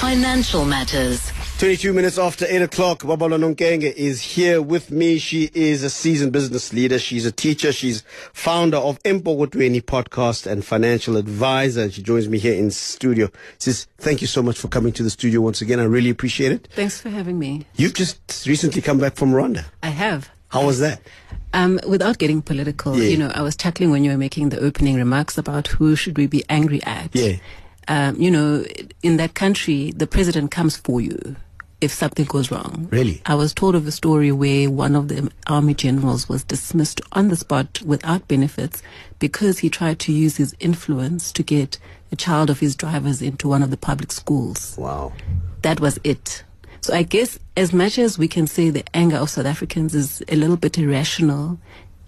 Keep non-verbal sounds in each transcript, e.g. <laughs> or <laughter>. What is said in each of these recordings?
Financial Matters. 22 minutes after 8 o'clock, Babalwa Nonkenge is here with me. She is a seasoned business leader. She's a teacher. She's founder of Empo Gotweni podcast and financial advisor. And she joins me here in studio. Says, thank you so much for coming to the studio once again. I really appreciate it. Thanks for having me. You've just recently come back from Rwanda. I have. How was that? Um, without getting political, Yeah. you know, I was chuckling when you were making the opening remarks about who should we be angry at. Yeah. Um, you know, in that country, the president comes for you if something goes wrong. Really? I was told of a story where one of the army generals was dismissed on the spot without benefits because he tried to use his influence to get a child of his drivers into one of the public schools. Wow. that was it. So I guess as much as we can say the anger of South Africans is a little bit irrational,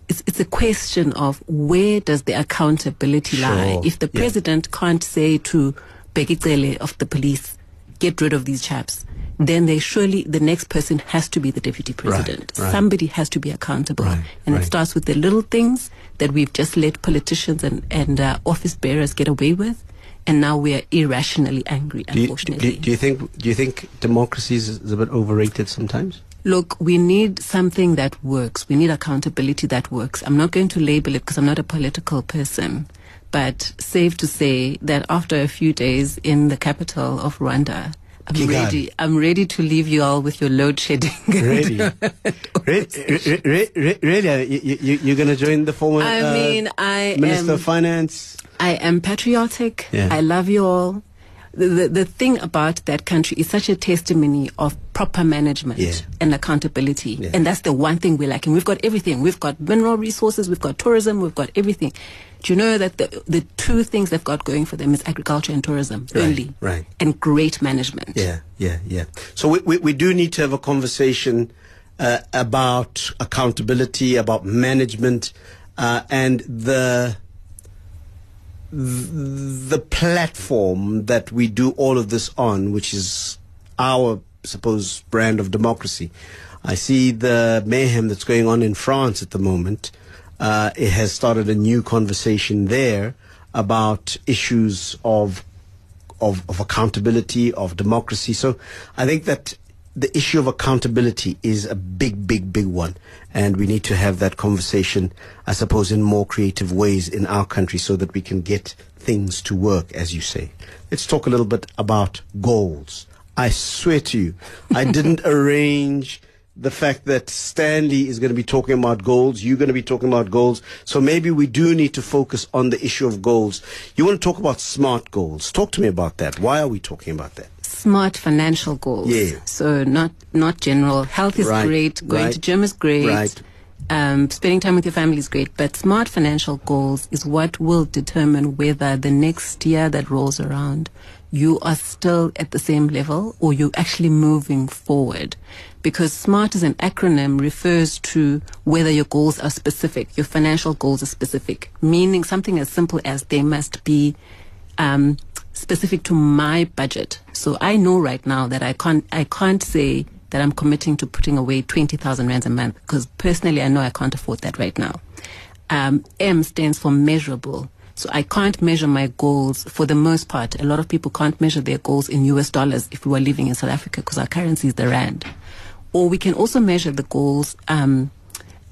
it's, it's a question of where does the accountability lie? If the Yeah. president can't say to Bheki Cele of the police, get rid of these chaps, then they surely, the next person has to be the deputy president. right. Somebody has to be accountable. Right, and right. it starts with the little things that we've just let politicians and, and uh, office bearers get away with. And now we are irrationally angry, Do you, do, do you think do you think democracy is a bit overrated sometimes? Look, we need something that works. We need accountability that works. I'm not going to label it because I'm not a political person, but safe to say that after a few days in the capital of Rwanda, I'm Kigali. ready. I'm ready to leave you all with your load shedding. <laughs> Ready. <laughs> Re- re- re- re- really? You, you're going to join the former I uh, mean, I Minister am- of Finance? I am patriotic. Yeah. I love you all. The, the, the thing about that country is such a testimony of proper management Yeah. and accountability. Yeah. And that's the one thing we're lacking. We've got everything. We've got mineral resources, we've got tourism, we've got everything. Do you know that the, the two things they've got going for them is agriculture and tourism Right, only? right. And great management. Yeah, yeah, yeah. So we, we, we do need to have a conversation uh, about accountability, about management, uh, and the the platform that we do all of this on, which is our suppose brand of democracy. I see the mayhem that's going on in France at the moment. Uh, it has started a new conversation there about issues of of, of accountability, of democracy. So I think that the issue of accountability is a big, big, big one. And we need to have that conversation, I suppose, in more creative ways in our country so that we can get things to work, as you say. Let's talk a little bit about goals. I swear to you, I <laughs> didn't arrange the fact that Stanley is going to be talking about goals, you're going to be talking about goals. So maybe we do need to focus on the issue of goals. You want to talk about smart goals. Talk to me about that. Why are we talking about that? Smart financial goals. Yeah. So not not general. Health is Right, great. Going right, to gym is great. right. Um, spending time with your family is great. But smart financial goals is what will determine whether the next year that rolls around, you are still at the same level or you're actually moving forward. Because SMART as an acronym refers to whether your goals are specific, your financial goals are specific, meaning something as simple as they must be um, specific to my budget. So I know right now that I can't I can't say that I'm committing to putting away twenty thousand rands a month because personally I know I can't afford that right now. Um, M stands for measurable. So I can't measure my goals for the most part. A lot of people can't measure their goals in US dollars if we were living in South Africa because our currency is the rand. Or we can also measure the goals um,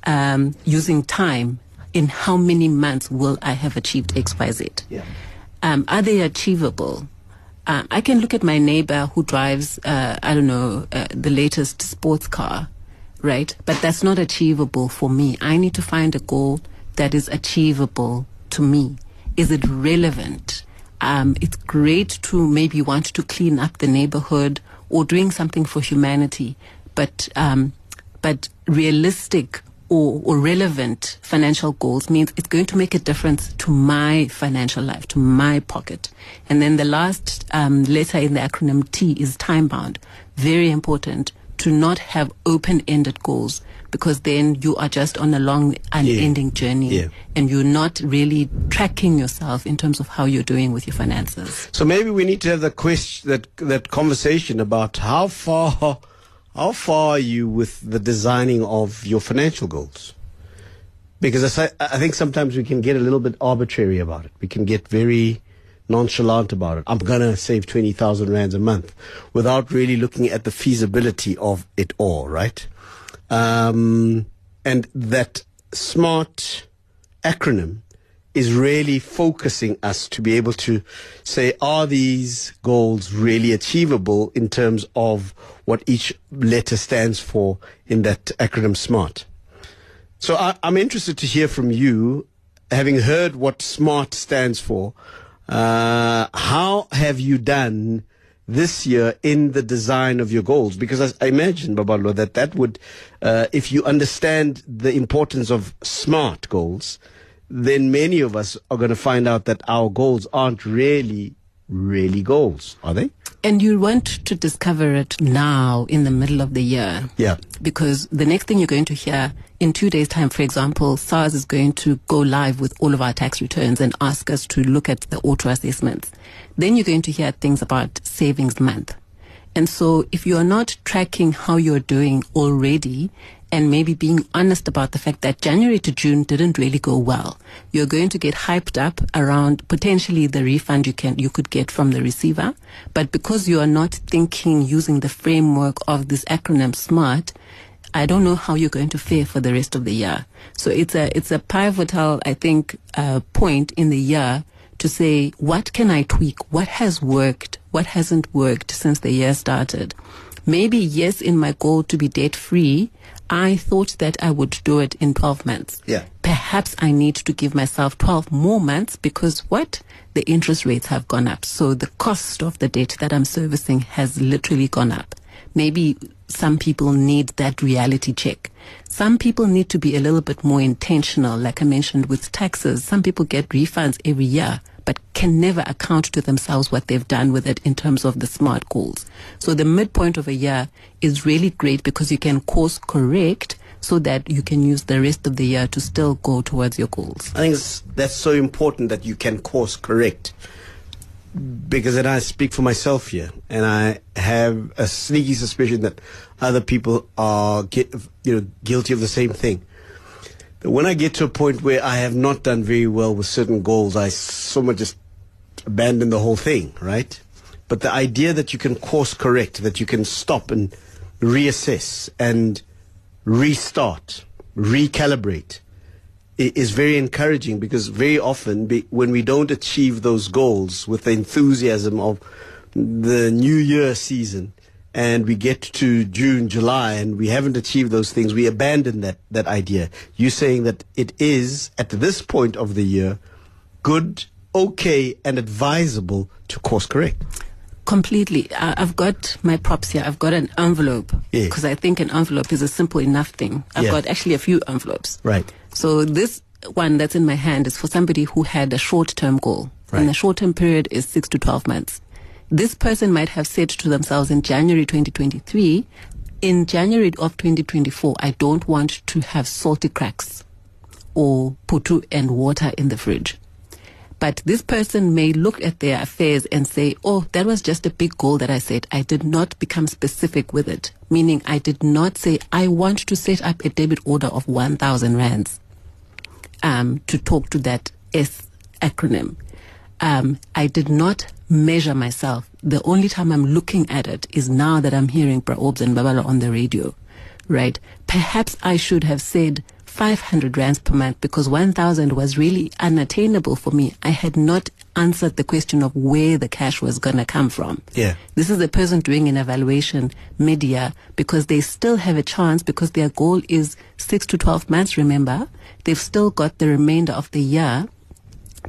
um, using time. In how many months will I have achieved X, Y, Z? Yeah. Um, are they achievable? Uh, I can look at my neighbor who drives, uh, I don't know, uh, the latest sports car, right? But that's not achievable for me. I need to find a goal that is achievable to me. Is it relevant? Um, it's great to maybe want to clean up the neighborhood or doing something for humanity, but um, but realistic or, or relevant financial goals means it's going to make a difference to my financial life, to my pocket. And then the last um, letter in the acronym T is time bound. Very important to not have open ended goals because then you are just on a long, unending journey Yeah. and you're not really tracking yourself in terms of how you're doing with your finances. So maybe we need to have the question, that that conversation about how far, how far are you with the designing of your financial goals? Because I, think sometimes we can get a little bit arbitrary about it. We can get very nonchalant about it. I'm going to save 20,000 rands a month without really looking at the feasibility of it all, right? Um, and that smart acronym is really focusing us to be able to say, are these goals really achievable in terms of what each letter stands for in that acronym SMART? So I, am interested to hear from you, having heard what SMART stands for. Uh, how have you done this year in the design of your goals? Because I, I imagine, Babalwa, that that would, uh, if you understand the importance of SMART goals, then many of us are going to find out that our goals aren't really, really goals, are they? And you want to discover it now in the middle of the year. Yeah. Because the next thing you're going to hear in two days' time, for example, SARS is going to go live with all of our tax returns and ask us to look at the auto assessments. Then you're going to hear things about savings month. And so if you are not tracking how you're doing already and maybe being honest about the fact that January to June didn't really go well, you're going to get hyped up around potentially the refund you can you could get from the receiver. But because you are not thinking using the framework of this acronym SMART, I don't know how you're going to fare for the rest of the year. So it's a it's a pivotal, I think, uh, point in the year to say what can I tweak, what has worked, what hasn't worked since the year started. Maybe yes, in my goal to be debt free, I thought that I would do it in 12 months. Yeah. Perhaps I need to give myself 12 more months because what? The interest rates have gone up. So the cost of the debt that I'm servicing has literally gone up. Maybe some people need that reality check. Some people need to be a little bit more intentional, like I mentioned with taxes. Some people get refunds every year, but can never account to themselves what they've done with it in terms of the smart goals. So the midpoint of a year is really great because you can course correct so that you can use the rest of the year to still go towards your goals. I think that's so important that you can course correct because then I speak for myself here, and I have a sneaky suspicion that other people are, you know, guilty of the same thing. When I get to a point where I have not done very well with certain goals, I somewhat just abandon the whole thing, right? But the idea that you can course correct, that you can stop and reassess and restart, recalibrate, is very encouraging because very often when we don't achieve those goals with the enthusiasm of the new year season and we get to June, July and we haven't achieved those things, we abandon that, that idea. You're saying that it is at this point of the year good, okay and advisable to course correct. Completely. I've got my props here. I've got an envelope because yeah. I think an envelope is a simple enough thing. I've yeah. got actually a few envelopes. Right. So this one that's in my hand is for somebody who had a short-term goal. Right. And the short-term period is six to 12 months. This person might have said to themselves in January 2023, in January of 2024, I don't want to have Salticrax or putu and water in the fridge. But this person may look at their affairs and say, oh, that was just a big goal that I said. I did not become specific with it. Meaning I did not say, I want to set up a debit order of 1,000 rands um, to talk to that S acronym. Um, I did not measure myself. The only time I'm looking at it is now that I'm hearing Praobs and Babalwa on the radio, right? Perhaps I should have said 500 rands per month because 1,000 was really unattainable for me. I had not answered the question of where the cash was going to come from. Yeah. This is the person doing an evaluation media because they still have a chance because their goal is 6 to 12 months, remember? They've still got the remainder of the year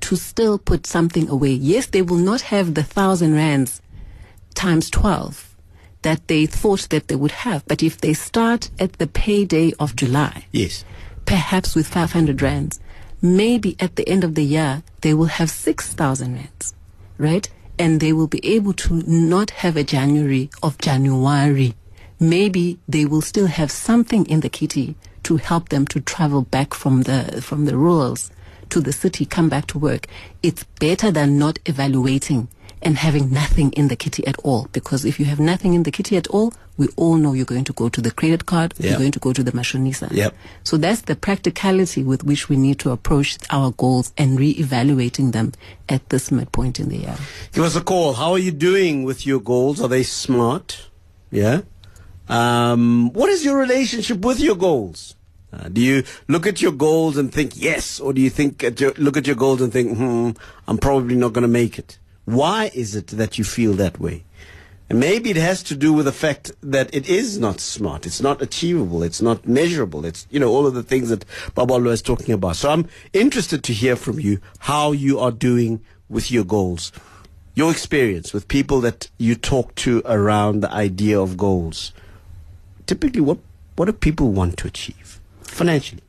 to still put something away. Yes, they will not have the 1,000 rands times 12 that they thought that they would have. But if they start at the payday of July, yes, perhaps with 500 rands. Maybe at the end of the year, they will have 6,000 rands, right? And they will be able to not have a January of January. Maybe they will still have something in the kitty to help them to travel back from the, from the rurals to the city, come back to work. It's better than not evaluating and having nothing in the kitty at all. Because if you have nothing in the kitty at all, we all know you're going to go to the credit card, Yep. you're going to go to the mashonisa. Yep. So that's the practicality with which we need to approach our goals and re-evaluating them at this midpoint in the year. Give us a call. How are you doing with your goals? Are they smart? Yeah. Um, what is your relationship with your goals? Uh, do you look at your goals and think yes, or do you think at your, look at your goals and think, hmm, I'm probably not going to make it? Why is it that you feel that way? And maybe it has to do with the fact that it is not smart. It's not achievable. It's not measurable. It's, you know, all of the things that Babalwa is talking about. So I'm interested to hear from you how you are doing with your goals. Your experience with people that you talk to around the idea of goals. Typically, what, what do people want to achieve financially?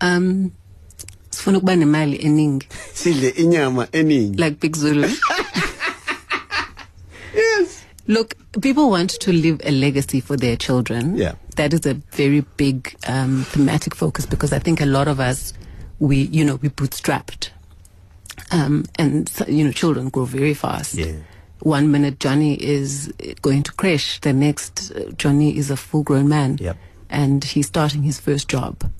Um, sifuna ukuba nemali eningi <laughs> Sidle inyama eningi. like Big Zulu. <laughs> Yes. Look, people want to leave a legacy for their children. Yeah. That is a very big um, thematic focus because I think a lot of us, we, you know, we bootstrapped. Um, and, you know, children grow very fast. Yeah. One minute Johnny is going to crash, the next uh, Johnny is a full grown man. Yep. And he's starting his first job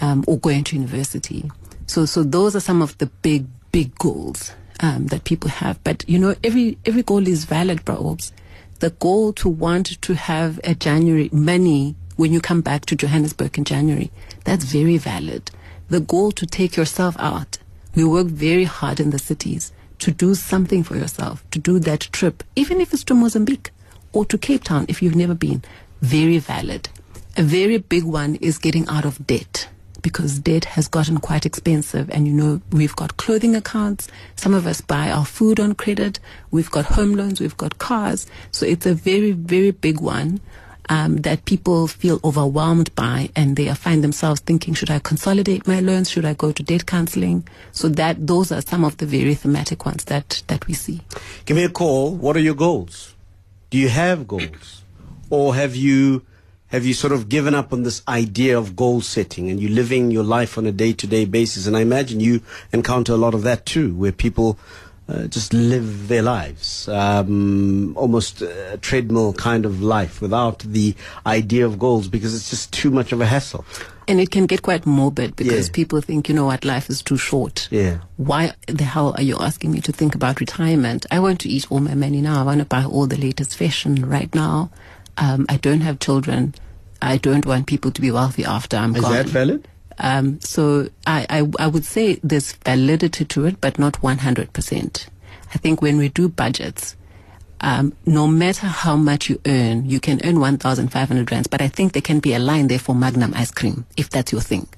um, or going to university. So, so those are some of the big, big goals um, that people have. But you know, every every goal is valid, bro. The goal to want to have a January money when you come back to Johannesburg in January, that's very valid. The goal to take yourself out. We work very hard in the cities to do something for yourself, to do that trip, even if it's to Mozambique or to Cape Town if you've never been. Very valid. A very big one is getting out of debt because debt has gotten quite expensive. And you know, we've got clothing accounts. Some of us buy our food on credit. We've got home loans. We've got cars. So it's a very, very big one. Um, that people feel overwhelmed by and they find themselves thinking, should I consolidate my loans? Should I go to debt counseling? So that those are some of the very thematic ones that, that we see. Give me a call. What are your goals? Do you have goals? Or have you have you sort of given up on this idea of goal setting and you're living your life on a day to day basis? And I imagine you encounter a lot of that too, where people uh, just live their lives, um, almost a treadmill kind of life without the idea of goals because it's just too much of a hassle. And it can get quite morbid because Yeah. people think, you know what, life is too short. Yeah. Why the hell are you asking me to think about retirement? I want to eat all my money now. I want to buy all the latest fashion right now. Um, I don't have children. I don't want people to be wealthy after I'm Is gone. that valid? Um, so I, I, I would say there's validity to it, but not 100%. I think when we do budgets, um, no matter how much you earn, you can earn 1,500 rands, but I think there can be a line there for Magnum ice cream, if that's your thing.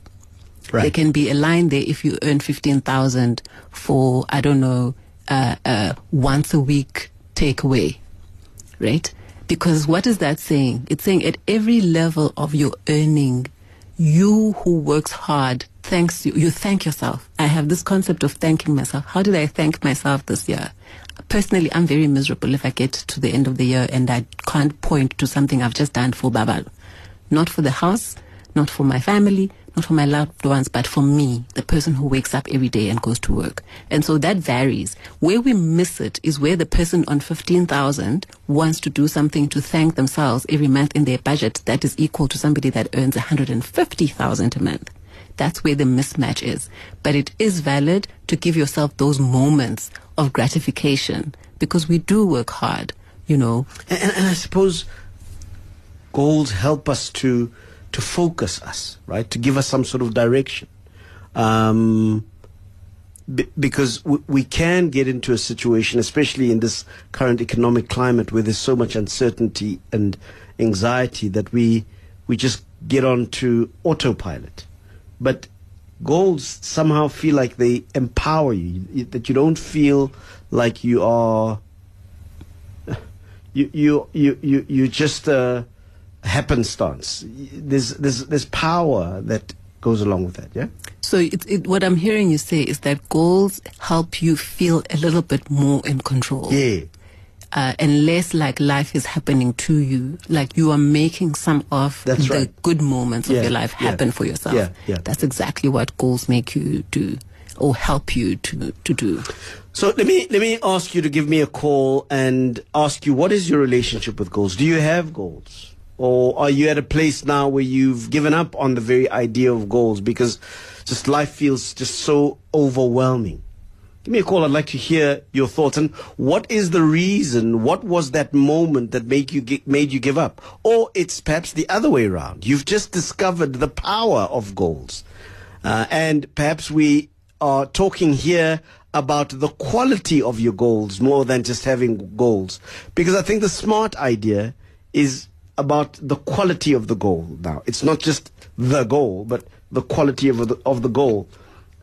There can be a line there if you earn 15,000 for, I don't know, uh, uh, once a week takeaway, right? Because what is that saying? It's saying at every level of your earning, you who works hard thanks you, you thank yourself. I have this concept of thanking myself. How did I thank myself this year? Personally, I'm very miserable if I get to the end of the year and I can't point to something I've just done for Babalwa. Not for the house, not for my family, not for my loved ones, but for me, the person who wakes up every day and goes to work. And so that varies. Where we miss it is where the person on 15,000 wants to do something to thank themselves every month in their budget that is equal to somebody that earns 150,000 a month. That's where the mismatch is. But it is valid to give yourself those moments of gratification because we do work hard, you know. And, and, and I suppose goals help us to to focus us, right? To give us some sort of direction. Um, be- because we, we can get into a situation, especially in this current economic climate where there's so much uncertainty and anxiety that we we just get on to autopilot. But goals somehow feel like they empower you, you- that you don't feel like you are <laughs> you you you you you just uh, happenstance. There's there's there's power that goes along with that. Yeah. So it, it, what I'm hearing you say is that goals help you feel a little bit more in control. Yeah. Uh, and less like life is happening to you, like you are making some of That's the right. good moments of your life yeah. happen for yourself. Yeah, yeah. That's exactly what goals make you do. or help you to, to do. So let me let me ask you to give me a call and ask you what is your relationship with goals? Do you have goals? Or are you at a place now where you've given up on the very idea of goals because just life feels just so overwhelming? Give me a call. I'd like to hear your thoughts. And what is the reason? What was that moment that made you made you give up? Or it's perhaps the other way around. You've just discovered the power of goals, uh, and perhaps we are talking here about the quality of your goals more than just having goals. Because I think the smart idea is about the quality of the goal now. It's not just the goal, but the quality of the, of the goal.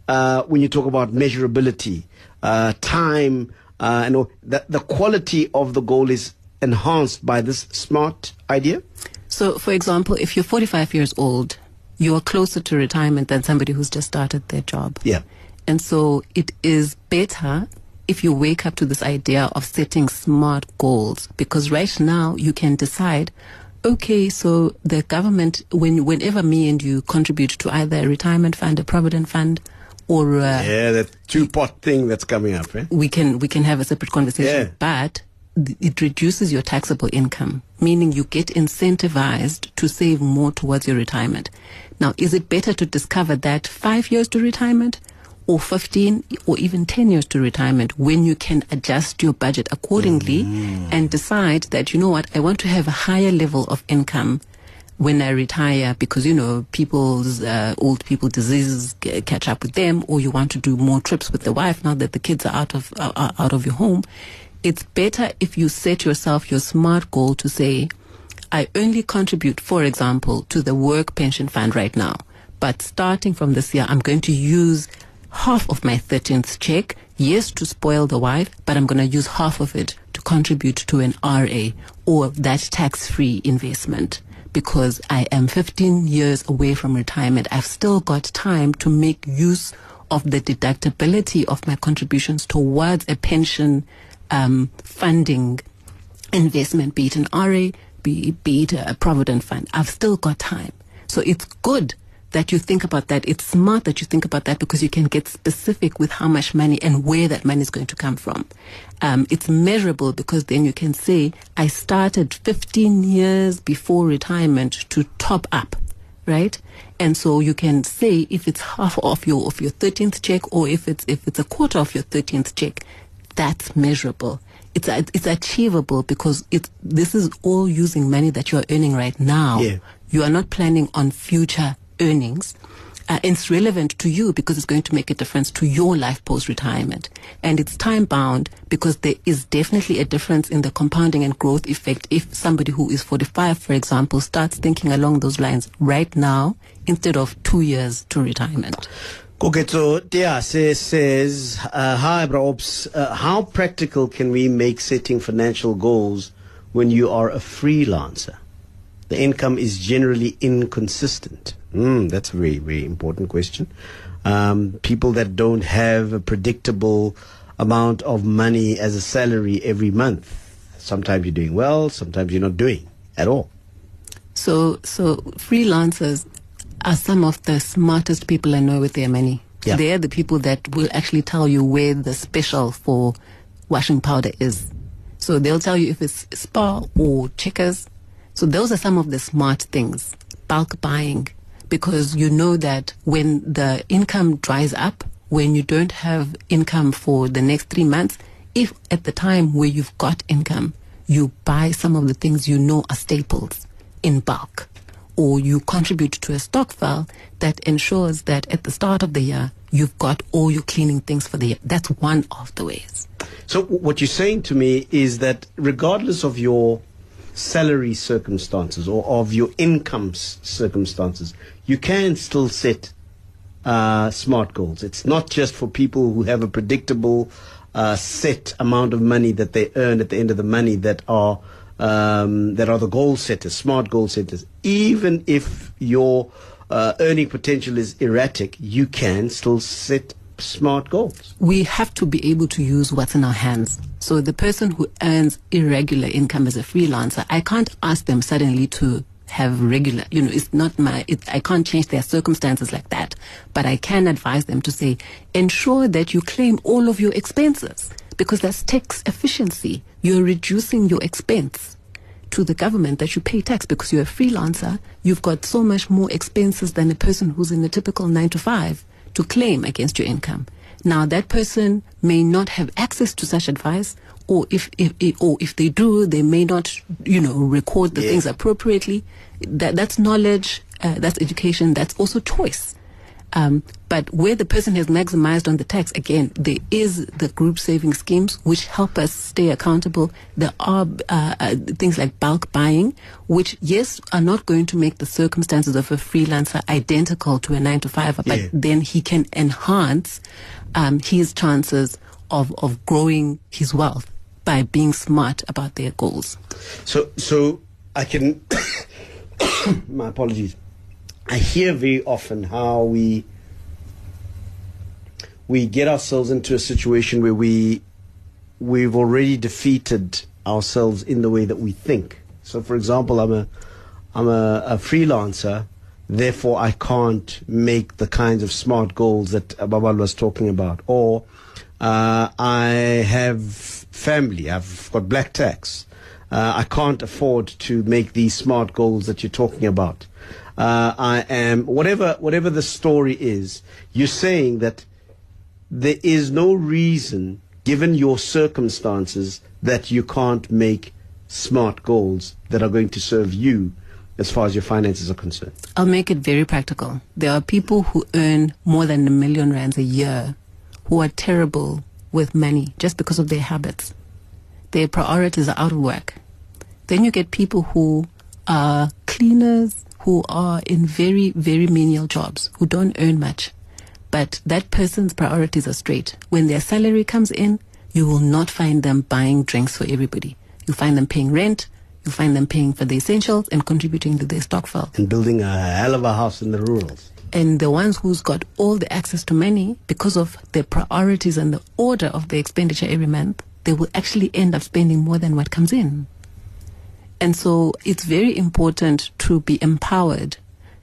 Uh, when you talk about measurability, uh, time, uh, and all, the, the quality of the goal is enhanced by this smart idea? So, for example, if you're 45 years old, you are closer to retirement than somebody who's just started their job. Yeah. And so it is better if you wake up to this idea of setting smart goals because right now you can decide okay so the government when whenever me and you contribute to either a retirement fund a provident fund or uh, yeah that two pot thing that's coming up eh? we can we can have a separate conversation Yeah. but th- it reduces your taxable income meaning you get incentivized to save more towards your retirement now is it better to discover that 5 years to retirement or 15 or even 10 years to retirement when you can adjust your budget accordingly and decide that you know what I want to have a higher level of income when I retire because you know people's uh, old people diseases g- catch up with them, or you want to do more trips with the wife now that the kids are out of uh, are out of your home. It's better if you set yourself your smart goal to say, I only contribute, for example, to the work pension fund right now, but starting from this year, I'm going to use half of my 13th check, yes, to spoil the wife, but I'm going to use half of it to contribute to an RA or that tax free investment because I am 15 years away from retirement. I've still got time to make use of the deductibility of my contributions towards a pension um, funding investment, be it an RA, be, be it a provident fund. I've still got time. So it's good that you think about that. It's smart that you think about that because you can get specific with how much money and where that money is going to come from. Um, it's measurable because then you can say, I started 15 years before retirement to top up, right? And so you can say if it's half of your of your 13th check or if it's if it's a quarter of your 13th check, that's measurable. It's it's achievable because it this is all using money that you are earning right now. Yeah. You are not planning on future earnings. Uh, it's relevant to you because it's going to make a difference to your life post retirement. And it's time bound because there is definitely a difference in the compounding and growth effect if somebody who is 45, for example, starts thinking along those lines right now instead of two years to retirement. Koketso Tiase says, uh, Hi, Braops. Uh, how practical can we make setting financial goals when you are a freelancer? The income is generally inconsistent. Mm, that's a very, very important question. Um, people that don't have a predictable amount of money as a salary every month. Sometimes you're doing well, sometimes you're not doing at all. So, so freelancers are some of the smartest people I know with their money. Yeah. They're the people that will actually tell you where the special for washing powder is. So they'll tell you if it's Spar or checkers. So those are some of the smart things. Bulk buying. Because you know that when the income dries up, when you don't have income for the next three months, if at the time where you've got income, you buy some of the things you know are staples in bulk, or you contribute to a stokvel that ensures that at the start of the year, you've got all your cleaning things for the year. That's one of the ways. So what you're saying to me is that regardless of your salary circumstances or of your income circumstances, you can still set uh, smart goals. It's not just for people who have a predictable uh, set amount of money that they earn at the end of the money that are um, that are the goal setters, smart goal setters. Even if your uh, earning potential is erratic, you can still set smart goals. we have to be able to use what's in our hands. So the person who earns irregular income as a freelancer, I can't ask them suddenly to have regular, you know, it's not my, it, I can't change their circumstances like that. But I can advise them to say, ensure that you claim all of your expenses because that's tax efficiency. You're reducing your expense to the government that you pay tax because you're a freelancer. You've got so much more expenses than a person who's in a typical nine to five to claim against your income. Now that person may not have access to such advice, or if, if, if or if they do, they may not, you know, record the Yeah. things appropriately. That that's knowledge, uh, that's education, that's also choice. Um, but where the person has maximized on the tax, again, there is the group saving schemes which help us stay accountable. There are uh, uh, things like bulk buying, which, yes, are not going to make the circumstances of a freelancer identical to a nine to five, but Yeah. then he can enhance um, his chances of, of growing his wealth by being smart about their goals. So, so I can. <coughs> my apologies. I hear very often how we we get ourselves into a situation where we we've already defeated ourselves in the way that we think. So, for example, I'm a I'm a, a freelancer, therefore I can't make the kinds of smart goals that Babal was talking about. Or uh, I have family, I've got black tax. Uh, I can't afford to make these smart goals that you're talking about. Uh, I am whatever whatever the story is. You're saying that there is no reason, given your circumstances, that you can't make smart goals that are going to serve you as far as your finances are concerned. I'll make it very practical. There are people who earn more than a million rands a year who are terrible with money just because of their habits. Their priorities are out of whack. Then you get people who are cleaners, who are in very, very menial jobs, who don't earn much. But that person's priorities are straight. When their salary comes in, you will not find them buying drinks for everybody. You'll find them paying rent, you'll find them paying for the essentials and contributing to their stockpile. And building a hell of a house in the rurals. And the ones who's got all the access to money because of their priorities and the order of the expenditure every month, they will actually end up spending more than what comes in. And so it's very important to be empowered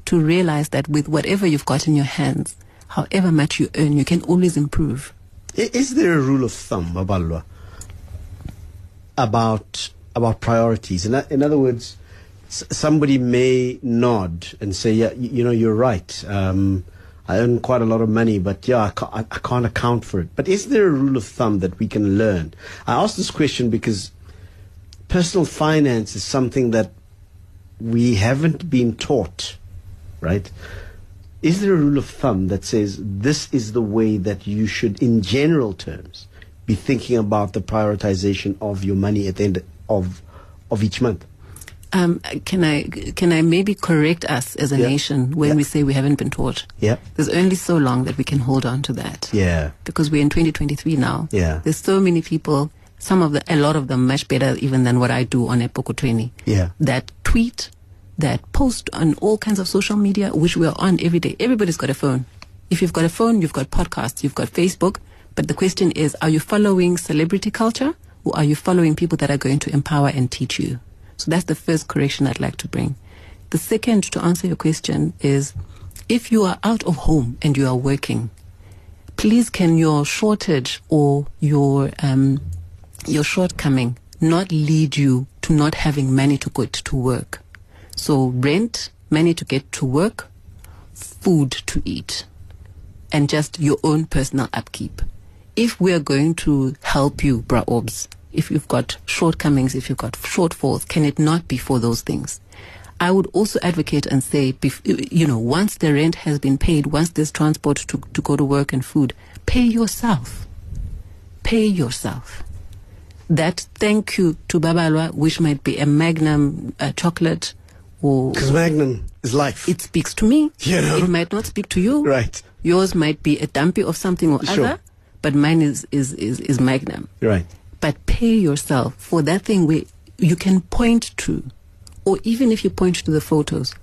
to realize that with whatever you've got in your hands, however much you earn, you can always improve. Is there a rule of thumb, Babalwa, about about priorities? In, in other words, s- somebody may nod and say, "Yeah, y- you know, you're right. Um, I earn quite a lot of money, but yeah, I can't, I can't account for it." But is there a rule of thumb that we can learn? I ask this question because personal finance is something that we haven't been taught, right? Is there a rule of thumb that says this is the way that you should, in general terms, be thinking about the prioritization of your money at the end of of each month? Um, can I can I maybe correct us as a Yeah. nation when Yeah. we say we haven't been taught? Yeah. There's only so long that we can hold on to that. Yeah. because we're in 2023 now. Yeah. There's so many people, some of the, a lot of them much better even than what I do on Epoko 20. Yeah. That tweet, that post on all kinds of social media, which we're on every day. Everybody's got a phone. If you've got a phone, you've got podcasts, you've got Facebook. But the question is, are you following celebrity culture or are you following people that are going to empower and teach you? So that's the first correction I'd like to bring. The second, to answer your question, is if you are out of home and you are working, please can your shortage or your um, your shortcoming not lead you to not having money to go to work. So rent, money to get to work, food to eat, and just your own personal upkeep. If we are going to help you, Braobs, if you've got shortcomings, if you've got shortfalls, can it not be for those things? I would also advocate and say, you know, once the rent has been paid, once there's transport to, to go to work and food, pay yourself. Pay yourself. That thank you to Babalwa, which might be a magnum uh, chocolate or Because Magnum is life. it speaks to me. You know? It might not speak to you. right. Yours might be a dumpy of something or Sure. other, but mine is, is, is, is magnum. Right. But pay yourself for that thing where you can point to, or even if you point to the photos.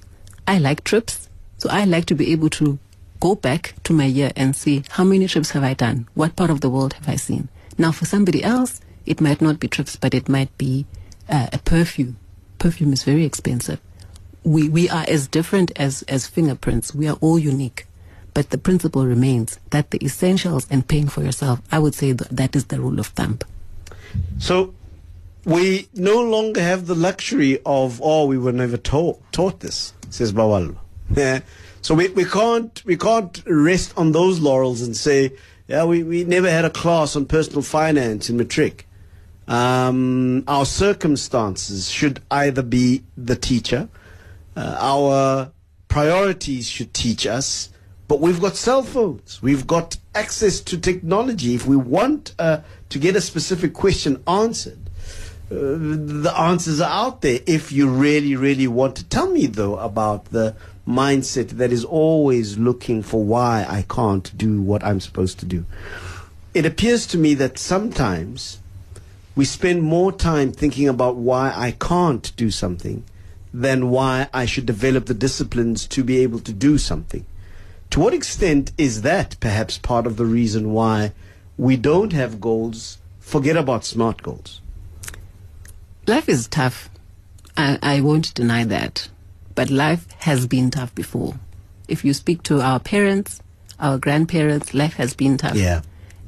I like trips, so I like to be able to go back to my year and see how many trips have I done? What part of the world have I seen? Now, for somebody else, it might not be trips, but it might be uh, a perfume. Perfume is very expensive. we, we are as different as, as fingerprints. We are all unique. But the principle remains that the essentials and paying for yourself, I would say that, that is the rule of thumb. So we no longer have the luxury of, oh, we were never taught, taught this, says Bawal. <laughs> So we, we can't we can't rest on those laurels and say, yeah, we, we never had a class on personal finance in matric. Um, our circumstances should either be the teacher, uh, our priorities should teach us, but we've got cell phones, we've got access to technology. If we want uh, to get a specific question answered, uh, the answers are out there if you really, really want to. Tell me, though, about the mindset that is always looking for why I can't do what I'm supposed to do. It appears to me that sometimes we spend more time thinking about why I can't do something than why I should develop the disciplines to be able to do something. To what extent is that perhaps part of the reason why we don't have goals? Forget about smart goals. Life is tough. I, I won't deny that. But life has been tough before. If you speak to our parents, our grandparents, life has been tough. Yeah.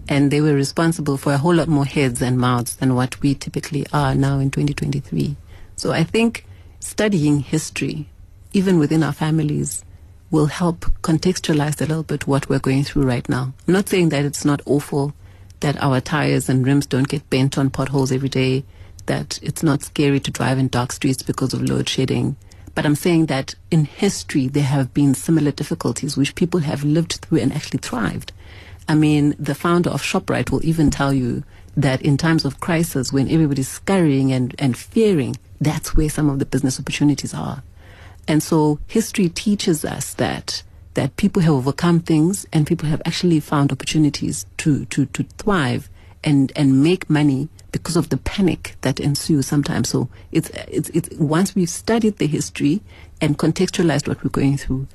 And they were responsible for a whole lot more heads and mouths than what we typically are now in 2023. So I think studying history, even within our families, will help contextualize a little bit what we're going through right now. I'm not saying that it's not awful, that our tires and rims don't get bent on potholes every day, that it's not scary to drive in dark streets because of load shedding. But I'm saying that in history, there have been similar difficulties which people have lived through and actually thrived. I mean, the founder of ShopRite will even tell you that in times of crisis, when everybody's scurrying and, and fearing, that's where some of the business opportunities are. And so history teaches us that that people have overcome things and people have actually found opportunities to, to, to thrive and, and make money because of the panic that ensues sometimes. So it's, it's, it's once we've studied the history and contextualized what we're going through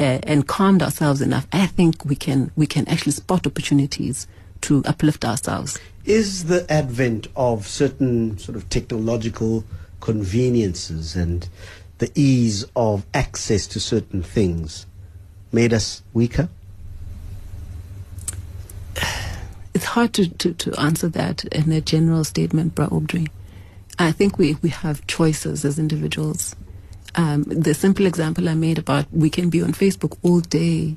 uh, and calmed ourselves enough, I think we can, we can actually spot opportunities to uplift ourselves. Is the advent of certain sort of technological conveniences and the ease of access to certain things made us weaker? It's hard to, to, to answer that in a general statement, Bra. I think we, we have choices as individuals. Um, the simple example I made about we can be on Facebook all day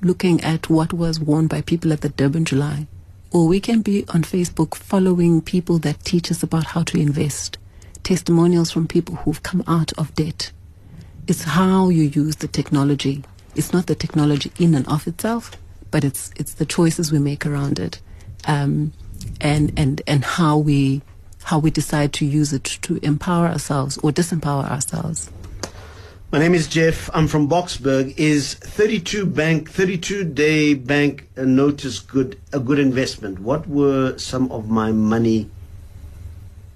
looking at what was worn by people at the Durban July. Or we can be on Facebook following people that teach us about how to invest testimonials from people who've come out of debt. It's how you use the technology. It's not the technology in and of itself, but it's it's the choices we make around it, um, and and and how we how we decide to use it to empower ourselves or disempower ourselves. My name is Jeff. I'm from Boksburg. Is 32 bank 32 day bank notice good a good investment? What were some of my money?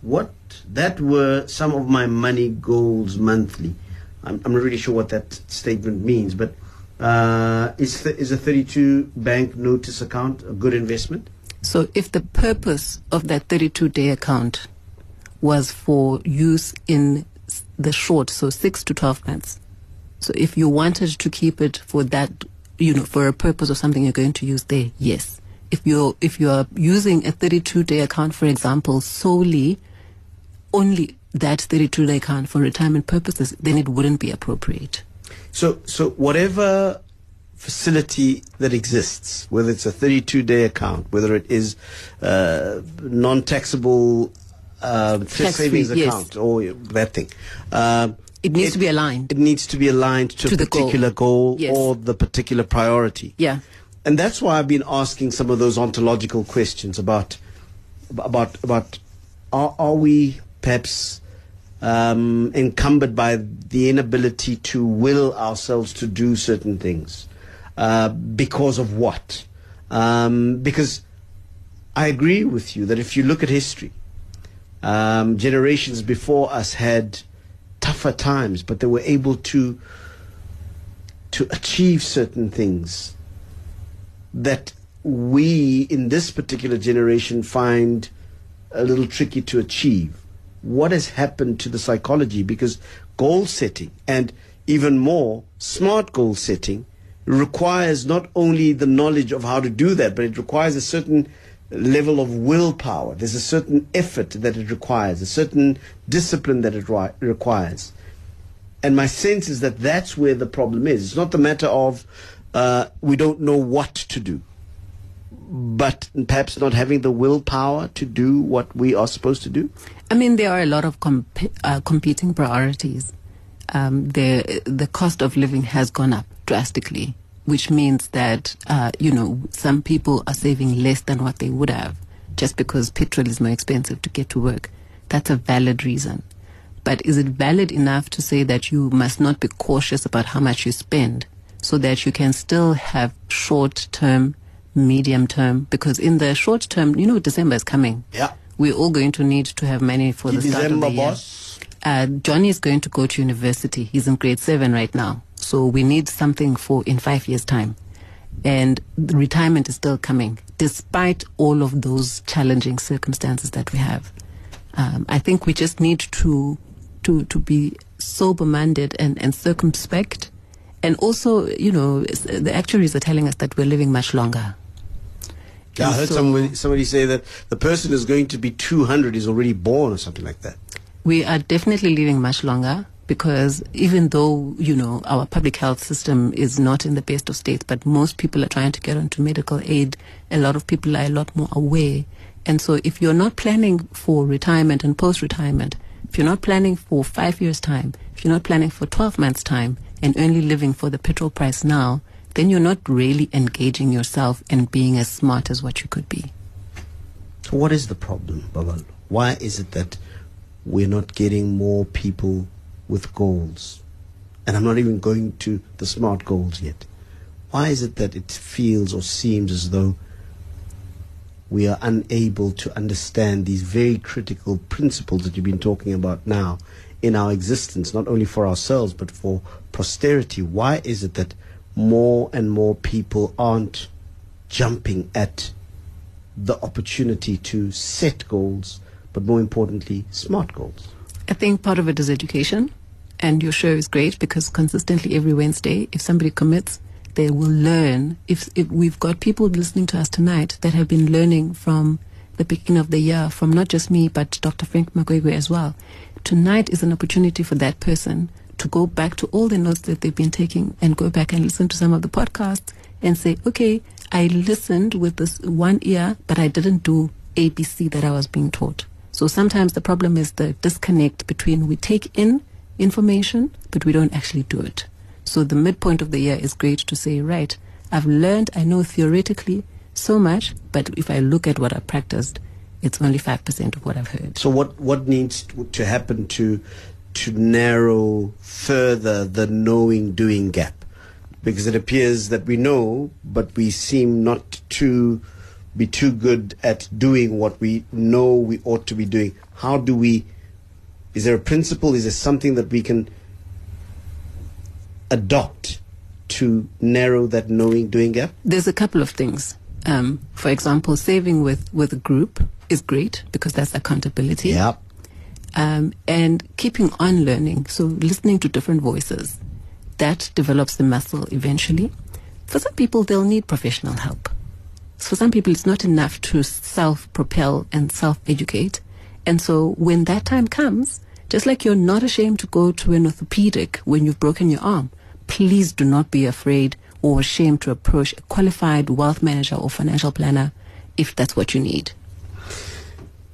What that were some of my money goals monthly. I'm, I'm not really sure what that statement means, but uh, is, th- is a 32 bank notice account a good investment? So, if the purpose of that 32 day account was for use in the short, so six to 12 months, so if you wanted to keep it for that, you know, for a purpose of something you're going to use there, yes. If you're if you are using a 32 day account, for example, solely only that 32 day account for retirement purposes, then it wouldn't be appropriate. So, so whatever facility that exists, whether it's a 32 day account, whether it is uh, non taxable uh, savings account yes. or that thing. Uh, it needs it, to be aligned. It needs to be aligned to, to a particular goal, goal yes. or the particular priority. Yeah. And that's why I've been asking some of those ontological questions about about about are, are we perhaps um, encumbered by the inability to will ourselves to do certain things. Uh, because of what? Um, because I agree with you that if you look at history, um, generations before us had tougher times, but they were able to to achieve certain things that we in this particular generation find a little tricky to achieve. What has happened to the psychology because goal setting and even more smart goal setting requires not only the knowledge of how to do that, but it requires a certain level of willpower. There's a certain effort that it requires, a certain discipline that it ri- requires. And my sense is that that's where the problem is. It's not the matter of uh, we don't know what to do, but perhaps not having the willpower to do what we are supposed to do. I mean, there are a lot of comp- uh, competing priorities. Um, the the cost of living has gone up drastically, which means that uh, you know some people are saving less than what they would have just because petrol is more expensive to get to work. That's a valid reason. But is it valid enough to say that you must not be cautious about how much you spend so that you can still have short term, medium term? Because in the short term, you know, December is coming. Yeah. We're all going to need to have money for the start of December, the year. boss. Uh, Johnny is going to go to university. He's in grade seven right now. So we need something for in five years' time. And the retirement is still coming, despite all of those challenging circumstances that we have. Um, I think we just need to to to be sober minded and, and circumspect. And also, you know, the actuaries are telling us that we're living much longer. Yeah, I heard so- somebody, somebody say that the person is going to be 200 is already born or something like that. We are definitely living much longer because even though, you know, our public health system is not in the best of states, but most people are trying to get onto medical aid. A lot of people are a lot more aware. And so if you're not planning for retirement and post retirement, if you're not planning for five years' time, if you're not planning for 12 months' time and only living for the petrol price now, then you're not really engaging yourself and being as smart as what you could be. So what is the problem, Babal? Why is it that we're not getting more people with goals? And I'm not even going to the smart goals yet. Why is it that it feels or seems as though we are unable to understand these very critical principles that you've been talking about now in our existence, not only for ourselves, but for posterity? Why is it that more and more people aren't jumping at the opportunity to set goals, but more importantly, smart goals? I think part of it is education, and your show is great because consistently every Wednesday, if somebody commits, they will learn. If, if we've got people listening to us tonight that have been learning from the beginning of the year, from not just me, but Dr. Frank Magwegwe as well, tonight is an opportunity for that person to go back to all the notes that they've been taking and go back and listen to some of the podcasts and say, okay, I listened with this one ear, but I didn't do ABC that I was being taught. So sometimes the problem is the disconnect between we take in information, but we don't actually do it. So the midpoint of the year is great to say, right, I've learned, I know theoretically so much, but if I look at what I practiced, it's only 5% of what I've heard. So what what needs to, to happen to to narrow further the knowing doing gap? Because it appears that we know, but we seem not to be too good at doing what we know we ought to be doing. How do we? Is there a principle? Is there something that we can adopt to narrow that knowing doing gap? There's a couple of things. Um, for example, saving with, with a group is great because that's accountability. Yeah. Um, and keeping on learning. So listening to different voices, that develops the muscle eventually. For some people, they'll need professional help. For some people, it's not enough to self-propel and self-educate. And so when that time comes, just like you're not ashamed to go to an orthopedic when you've broken your arm, please do not be afraid or ashamed to approach a qualified wealth manager or financial planner if that's what you need.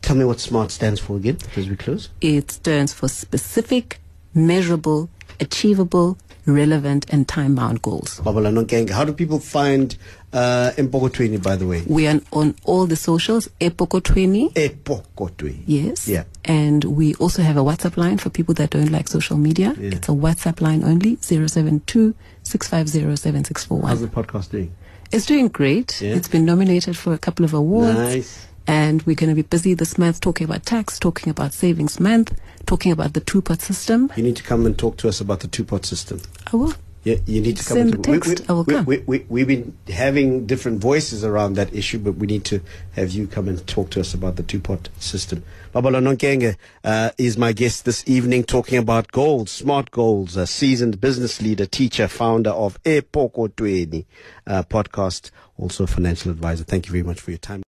Tell me what SMART stands for again as we close. It stands for specific, measurable, achievable, relevant, and time bound goals. How do people find uh, Mpokotweni, by the way? We are on all the socials, Epoko20. Epokotwe. Yes. Yeah. And we also have a WhatsApp line for people that don't like social media. Yeah. It's a WhatsApp line only, 072 650 How's the podcast doing? It's doing great. Yeah. It's been nominated for a couple of awards. Nice. And we're going to be busy this month talking about tax, talking about savings month, talking about the two pot system. You need to come and talk to us about the two pot system. I will. Yeah, you need to come Send the text, I will we, come. We, we, we, have been having different voices around that issue, but we need to have you come and talk to us about the two pot system. Babalwa Nonkenge uh, is my guest this evening talking about goals, smart goals, a seasoned business leader, teacher, founder of Epoko Tweni uh, podcast, also a financial advisor. Thank you very much for your time.